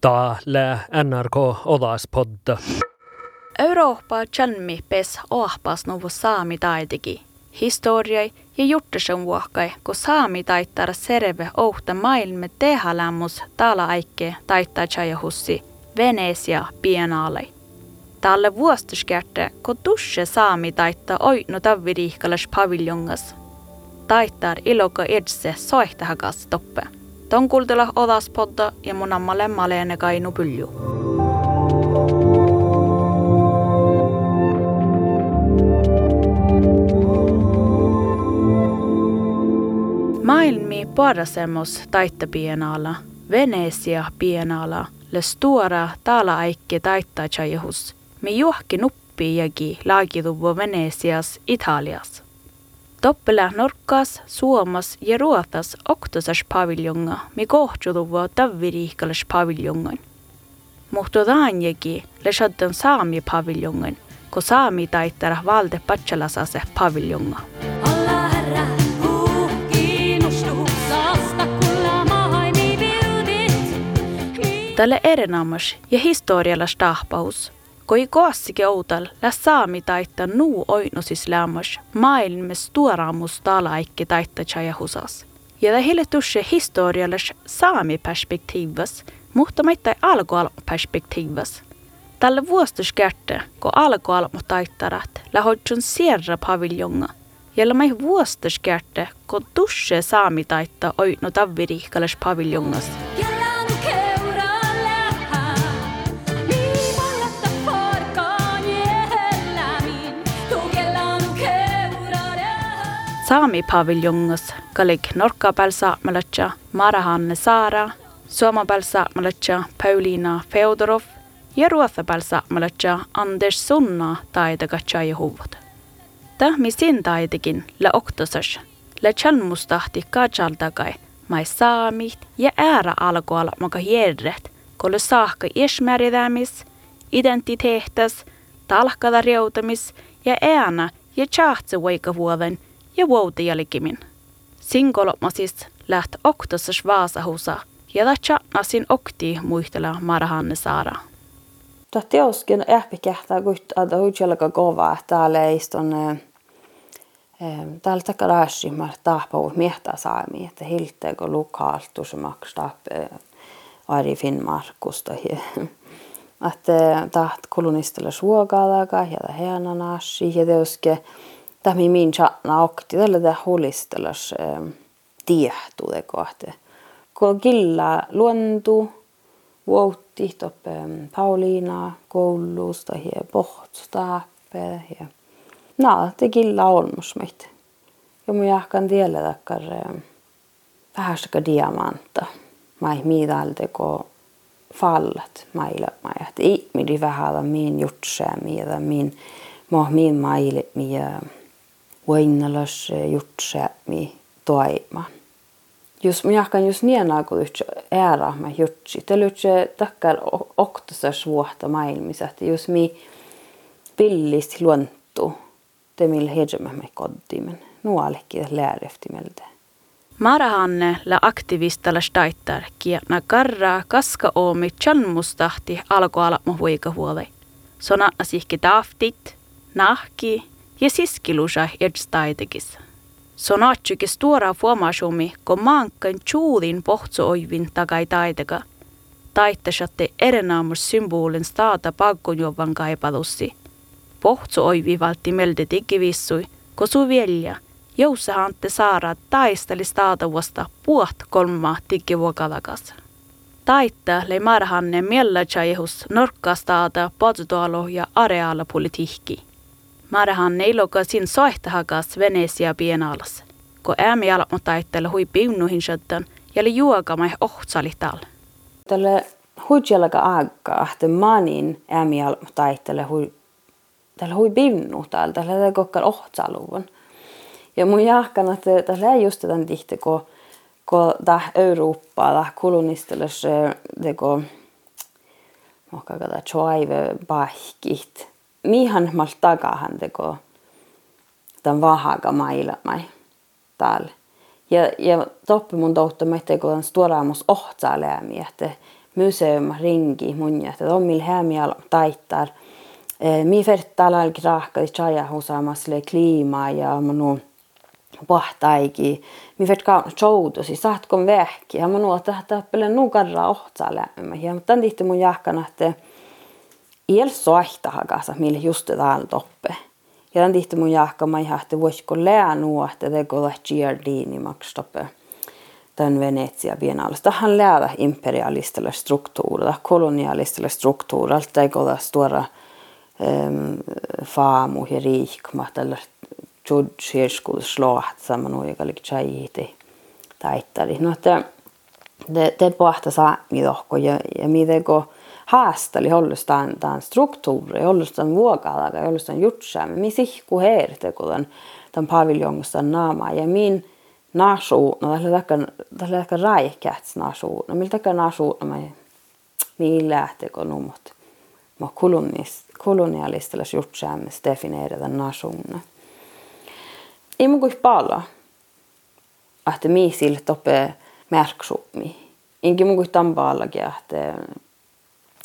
Täällä NRK Odaspodda. Eurooppa chalmi pes ohpas nuvu saami taitiki. Historiai ja juttusen vuokkai, kun saami taittaa serve ohta maailme tehalämmus tala aikke taittaa chajahussi Venesia pienaalei. Tälle vuostuskärte, kun tusse saami taittaa oinu tavvirihkalas paviljongas. Taittaa iloka edse soihtahakas toppe. Ta on kuuldela Odaspodda ja mun ammalle Maleene Kainu Pylju. Maailmi parasemus taittapienala, Veneesia pienala, le stora tala-aikki taittajahus, me juhki nuppi jagi laagiduvu Veneesias, Italias. Toppele Norkas, Suomas ja Ruotas oktosas paviljonga, mi kohtjutuvo tavviriikalas paviljongan. Mutta daanjegi le shaddan saami paviljongan, ko saami taittara valde patsalasase paviljonga. Alla herra saasta kulla. Tälle erinomas ja historiallas tahpaus, koi koossike outal lä saami taittaa nuu oinusis lämmas maailmes tuoraamus talaikki taittaa chajahusas. Ja tämä hille tusse historiallas saami perspektiivas, mutta maittai alkoal perspektiivas. Tälle vuostuskärte, kun alkoal taittarat, lähodjun sierra paviljonga, Jällä mai vuostuskärte, kun tusse saami taittaa oinu tavvirihkalas paviljongas. Kella Saami paviljongas kalik norkkapääl saamelacha Marahanne Saara, suomapääl saamelacha Pauliina Feodorov ja ruotsapääl saamelacha Anders Sunna taitakacha ja huvut. Tahmi sin taitekin la oktosas, la chalmustahti kajaltakai, mai saamit ja äära alkoal maka järret, kolle saakka ismäridämis, identiteetas, talkada reutamis ja äänä ja tjahtse vuoden ja vuotialikimin. Sinkolopmasis läht oktosas vaasahusa ja da chatnasin okti muistella Marahanne Saara. Tuo teoskin ehpi kehtää kuitenkin, että huijalka kova, täällä ei istun täällä takarashi mä tahpau miehtä saami, että hiltä kun lokaaltu se maksaa Ari Finnmarkusta. Että taht kolonistilla suokaalaga ja heana nashi ja teoske tämä min chatna okti tällä tämä holistellas tiehtu te kohte. Kun killa luontu vuotti toppe Pauliina koulusta ja pohtsta ja No, det gilla olmus meitä. Ja mun jahkan tiellä takkar vähästäkä diamanta. Mä ei miidalta ko fallat mailla mä että midi vähällä min jutsää miitä min mo min maille mi voinnalas jutsää mi toima. Jos mä jahkan jos niin kun yhtä ära mä jutsi. Te lyhtsä takkar oktasas vuotta maailmissa, että jos mi pillist luontu temil hejemämme koddimen. Nuolekki lääreftimeltä. Marahanne la aktivistalla staittar kietna karraa kaska oomi alkoalapmo huika huolei. Sona asihki taftit, nahki ja siskilusa edstaitekis. Sonatsyki stora formasjomi, kun maankan tjuudin pohtsuoivin takai taiteka. Taittesatte erenaamus symbolin staata pakkojuovan kaipalussi. Pohtsuoivi valti melde digivissui, kosu vielä – Joussahantte Saara taisteli staatavasta puot kolma digivuokalakas. Taitta le marhanne miellächajehus norkkastaata pottualo ja areaalapolitiikki. Marhanne iloka sin soihtahakas Venesia pienalas, ko äämi almo taittele hui piunnuhin shöttön ja li juokamai ohtsalital. Tälle huijalaga aikaa, että manin äämi almo taittele hui tällä hui pinnu täällä, tällä kokkar ohtsaluvun. Ja mun jahkan, että tässä ei just tämän tihti, kun, kun tämä Eurooppa, tämä kolonistelas, teko, mohka kada choive pahkit. Mihan mal tagahan teko tämän vahaga mailla mai täällä. Ja, ja toppi mun tohto, että kun on stuoraamus ohtsaa läämi, että museum ringi mun ja että on millä hämial taittar. Mi fertala al grahka di chaya husamasle klima ja manu pahtaiki. Mi fert kauna choutusi, saatko vähki. Ja manu että tappelen nukarra ohtsaa lämmä. Ja tämän tihti mun jahkana, että iel soihta hakasa, millä just täällä toppe. Ja tämän tihti mun jahkama ihan, että voisiko lää nuo, että teko da giardini makstoppe tämän Venetsia biennaalista. Han läädä imperialistille struktuurilla, kolonialistille struktuurilla, teko da stora um, faamu ja riikmat, eller judgeskudslaat, sama nuo, joka oli tjäjiti taittari. No, että det, det pohta saami tohko ja, ja miten kun haastali hollustaan tämän struktuuri, hollustaan vuokalaga, hollustaan jutsaamme, mi sihku heerte, kun tämän, tämän paviljongusta naama ja min nasu, no takka, tällä takka räikäts no millä takka nasu, no mä mi lähtee kun numot, mä kolonialistilla jutsaamme defineerata nasunna. Ei mun kuin paljon, että mi sille tope märksumi. Inkin mun kuin tämän pallakin,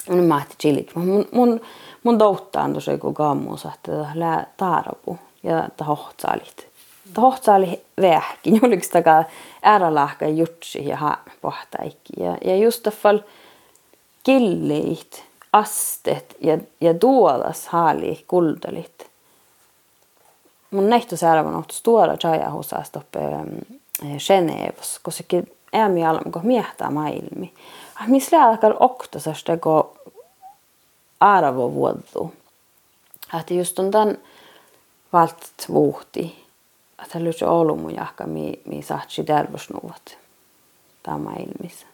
mun mahti chilik. Mun, mun, mun douttaan tosi kun kammus, että lää taarapu ja ta hohtsaalit. Ta hohtsaali vähkin, juliks takaa äärälahka jutsi ja haa pohtaikki. Ja, ja just fall killiit, astet ja, ja duolas haali kuldalit. Mun nähty särvän ohtu stora chajahusasta uppe Genevos, koska äämi alko miehtää maailmi. Missä lääkär oktasasta kun arvo vuodu. Että just on tämän valt vuhti. Että lyhtsä ollut mun jahka, mi, mi saatsi terveysnuvat. Tämä ilmissä.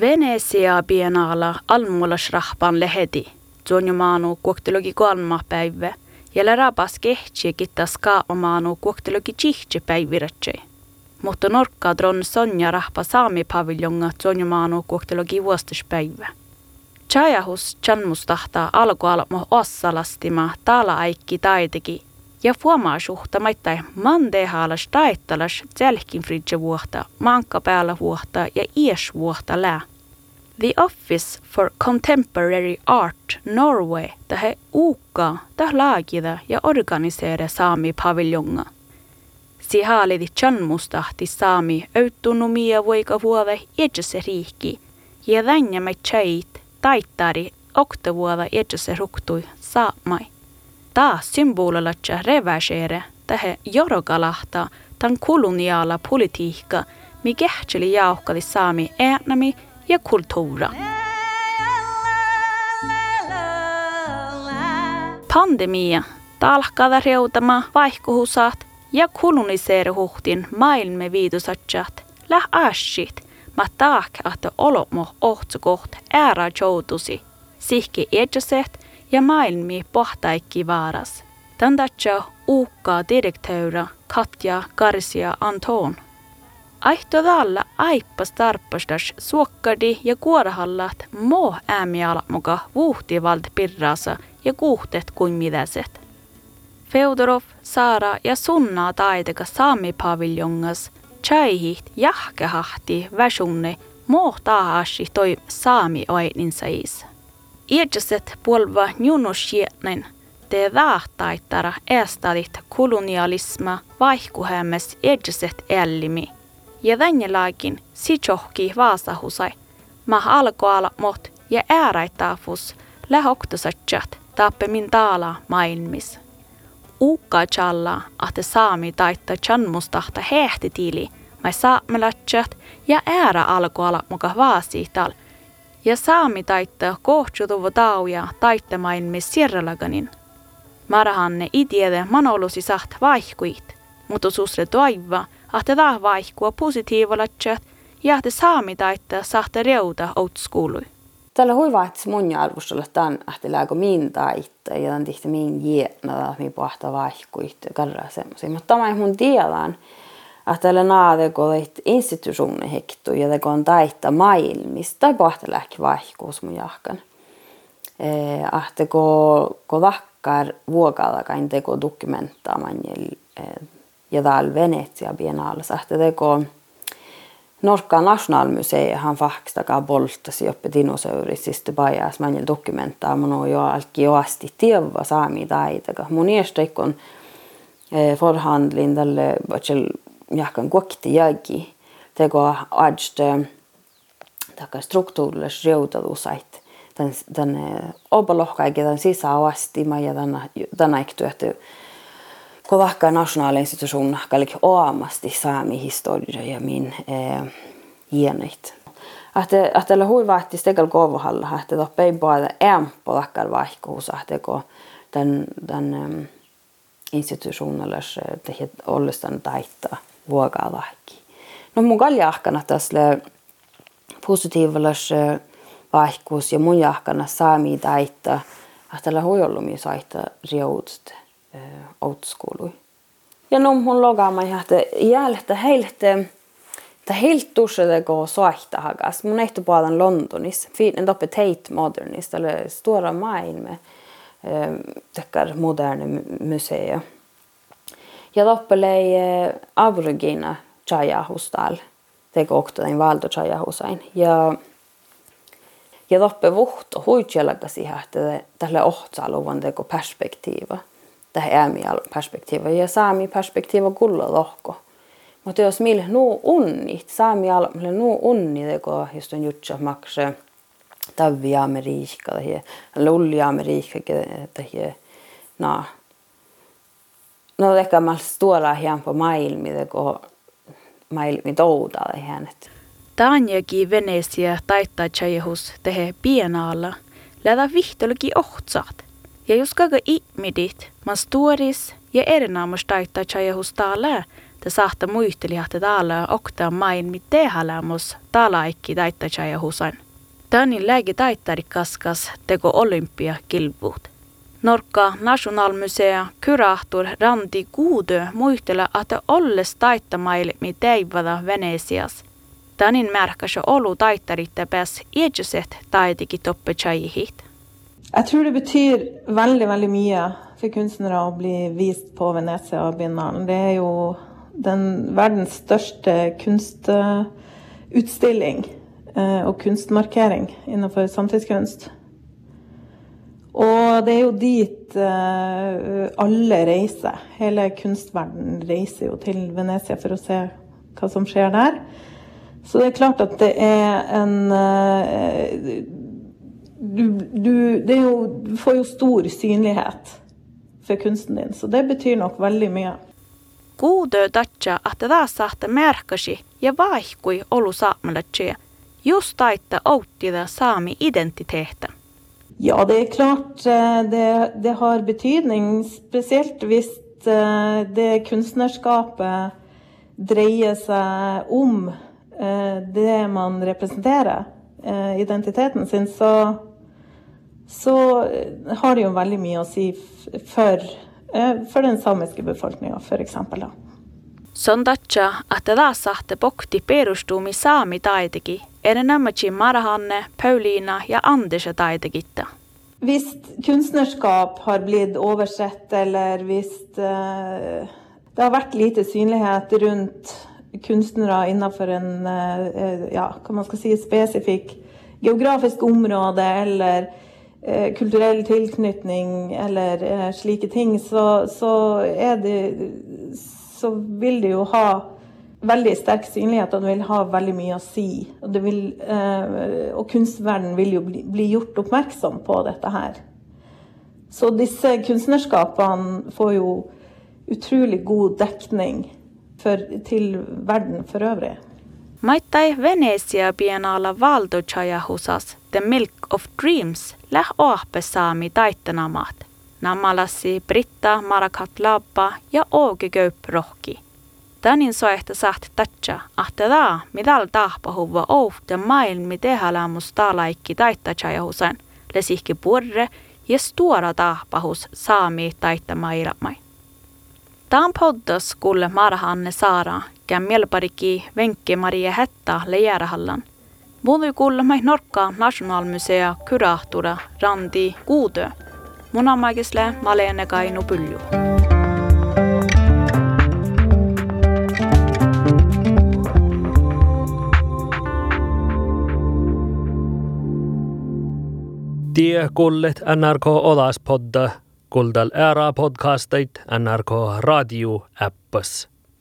Venesia biennala almulas rahpan leheti. Tuonjumaanu kuoktelogi kolma päivä. Ja rapas kehtsi kitta skaamaanu kuoktelogi tihti päivirätsei. Mutta norkka dron Sonja rahpa saami paviljonga tuonjumaanu kuoktelogi vuostuspäivä. Chajahus chanmustahta alkualmo ossalastima tala aikki taiteki ja fuomaasuhta maittai mandehalas taittalas tselkin fridge vuohta, manka päällä vuohta ja ies vuohta lää. The Office for Contemporary Art Norway tähe uukka täh laagida ja organiseere saami paviljonga. Si haalidi chanmustahti saami autonomia voika vuove edjäse riikki ja tänjämä chait taittari oktavuoda edjäse ruktui saamai. Taa symbolelatja reväsere tähe jorokalahta tan koloniala politiikka, mi kehtseli jauhkali saami äänämi ja kulttuura. Pandemia talkada reutama vaihkuhusat ja koloniseeruhtin maailme viidusatsat läh ashit – ma taak att olomo ohtsukoht äära joutusi, sihki edjaset ja maailmi pohtaikki vaaras. Tandatja uukkaa direktöyrä Katja Garcia Anton. Aihto tällä aippas tarppastas suokkadi ja kuorahallat mo äämiala muka vuhtivalt pirrasa ja kuhtet kuin mitäset. Feodorov, Saara ja Sunna taiteka saami paviljongas – chaihit jahkehahti väsunne mohtaahasi toi saami oinin sais. Iedjaset puolva njunusjietnen te vaahtaittara estadit kolonialisma vaihkuhämmes iedjaset ellimi. Ja tänjelaakin sijohki vaasahusai, ma alkoala mot ja ääraitaafus lähoktasatjat tappemin taala maailmis uukkaa challa, että saami taittaa chanmustahta hehtitili, mai saamelatsat ja äärä alkoala muka vaasiital. Ja saami taittaa kohtsutuva tauja taittamain me sierralaganin. Marahanne itiede manolusi saht vaihkuit, mutta susre toiva, että tää vaihkua positiivalatsat ja että saami taittaa sahta reuta outskuului. Tällä huiva, että mun arvostolla tämän, että lääkö min taitta ja tämän tihti min jietnada, mi pohta vaihkuit ja karra semmoisia. Mutta tämä mun tiedän, että tällä naade, kun olet institutionne hektu ja kun on taitta maailmista, tai pohta lääkki vaihkuus mun jahkan. Että kun, vakkar vuokalla kain teko dokumenttaa ja täällä Venetsia biennaalissa, että teko Norka nationalmuseet han faktiskt takaa boltasi oppe dinosaurisista bajas manjel dokumenta mun on jo alki joasti tieva saami taitaka. Mun iestekon eh, forhandlin tälle vatsel jahkan kuokti jägi. Teko adste taka struktuurillis riutadusait. Tän, tän obalohkaikin tän sisäavasti mä ja tänä, tänä ektyöty kovahka nationaalinstitution kallik oamasti saami historia ja min eh, hieneit. Ahte ahte hui vahti stekal kovohalla ahte to pei baada em på lakkar vaihkuus ahte ko den den um, institutionellis te het ollistan taittaa vuokaa vahki. No mun kaljahkana tässä positiivallis vaihkuus ja mun jahkana saami taittaa hui ollumi saita riudst Eh, outskolui. Ja no mun logaamaan ihan, että jältä heiltä että helt duschade soahta hagas. Mun ehto puolen Londonis. Finen toppe Tate Modernista, eller Stora Maailme, eh, dette moderne museet. museer. Ja toppe lei eh, abrugina Chaya Hostal. Teko oktoin valto Chaya Hosain. Ja ja toppe vuhto huitjelakasi hahte tälle ohtsa luvan teko perspektivet. Tähän äämi perspektiiva ja saami perspektiiva kulla lohko. Mutta jos millä nuu unni, saami almille nuu unni teko, just on jutsa makse tavvi Amerikka tai lulli Amerikka tai no ehkä mä tuolla hieman på maailmi teko maailmi touta tai hänet. Tanjaki Venesia taittaa chajehus tehe pienaalla, läda vihtolki ohtsaat. Ja jos kaga ihmidit, man storis ja erinaamus taittaa chajehus täällä, te saatte muisteli, että täällä oktaa main mit tehälämus täällä ikki taittaa chajehusan. Tänin läge taittari kaskas teko olympia kilpuut. Norka Nationalmusea kurahtur Randi Kuudö muistella, että olles taittamaille mi teivada Venesias. Tänin märkäs olu taittaritte pääs iedjuset taitiki toppe chajihit. Jeg tror det betyr veldig, veldig mye for kunstnere å bli vist på Venezia Biennalen. Det er jo den verdens største kunstutstilling eh, og kunstmarkering innenfor samtidskunst. Og det er jo dit eh, alle reiser. Hele kunstverden reiser jo til Venezia for å se hva som skjer der. Så det er klart at det er en eh, du, du, det jo, du får jo stor synlighet for kunsten din, så det betyr nok veldig mye. Kuudö tatja, että taas saatte märkäsi ja vaihkui olu saamelatsia. Just taitta outtida saami identiteetä. Ja, det er klart eh, det, det har betydning, spesielt hvis eh, det kunstnerskapet dreier seg om eh, det man representerer, identiteten sin, så, så har det jo veldig mye å si for, for den samiske befolkninga, f.eks. Taas saatte pokti perustumi saami taiteki, enemmänkin Marahanne, Paulina ja Andersa taitekitta. Hvis kunstnerskap har blitt oversett, eller hvis eh, det har vært lite synlighet rundt kunstnere innenfor en eh, ja, hva man skal si, spesifikk geografisk område, eller eh, kulturell tilknytning, eller eh, slike ting, så, så, det, så vil det jo ha veldig sterk synlighet, og det vil ha veldig mye å si. Og, vil, eh, og kunstverden vil jo bli, bli gjort oppmerksom på dette her. Så disse kunstnerskapene får jo utrolig god dekning for, til verden for øvrig. Maittai Venezia Biennala valdochajahusas The Milk of Dreams läh oahpe saami taittanamaat. Namalassi Britta Marakat Labba ja Åge Gaup Rohki. Tänin soehta saht tatsa, ahte daa, midal tahpahuva ouhte maailmi tehalamus taalaikki taittachajahusan, lesihki purre ja stuora tahpahus saami taittamailmai. Taan poddas kulle Marhanne Saara, käm mielpariki Venkke Maria Hetta Leijärahallan. Mulle kuulma Norka Nationalmusea kuraatora Randi Kuudö. Mun ammaikisle Malene Kainu Pylju. Tie kullet NRK Olas podda, kuldal ära podcastit NRK Radio appas.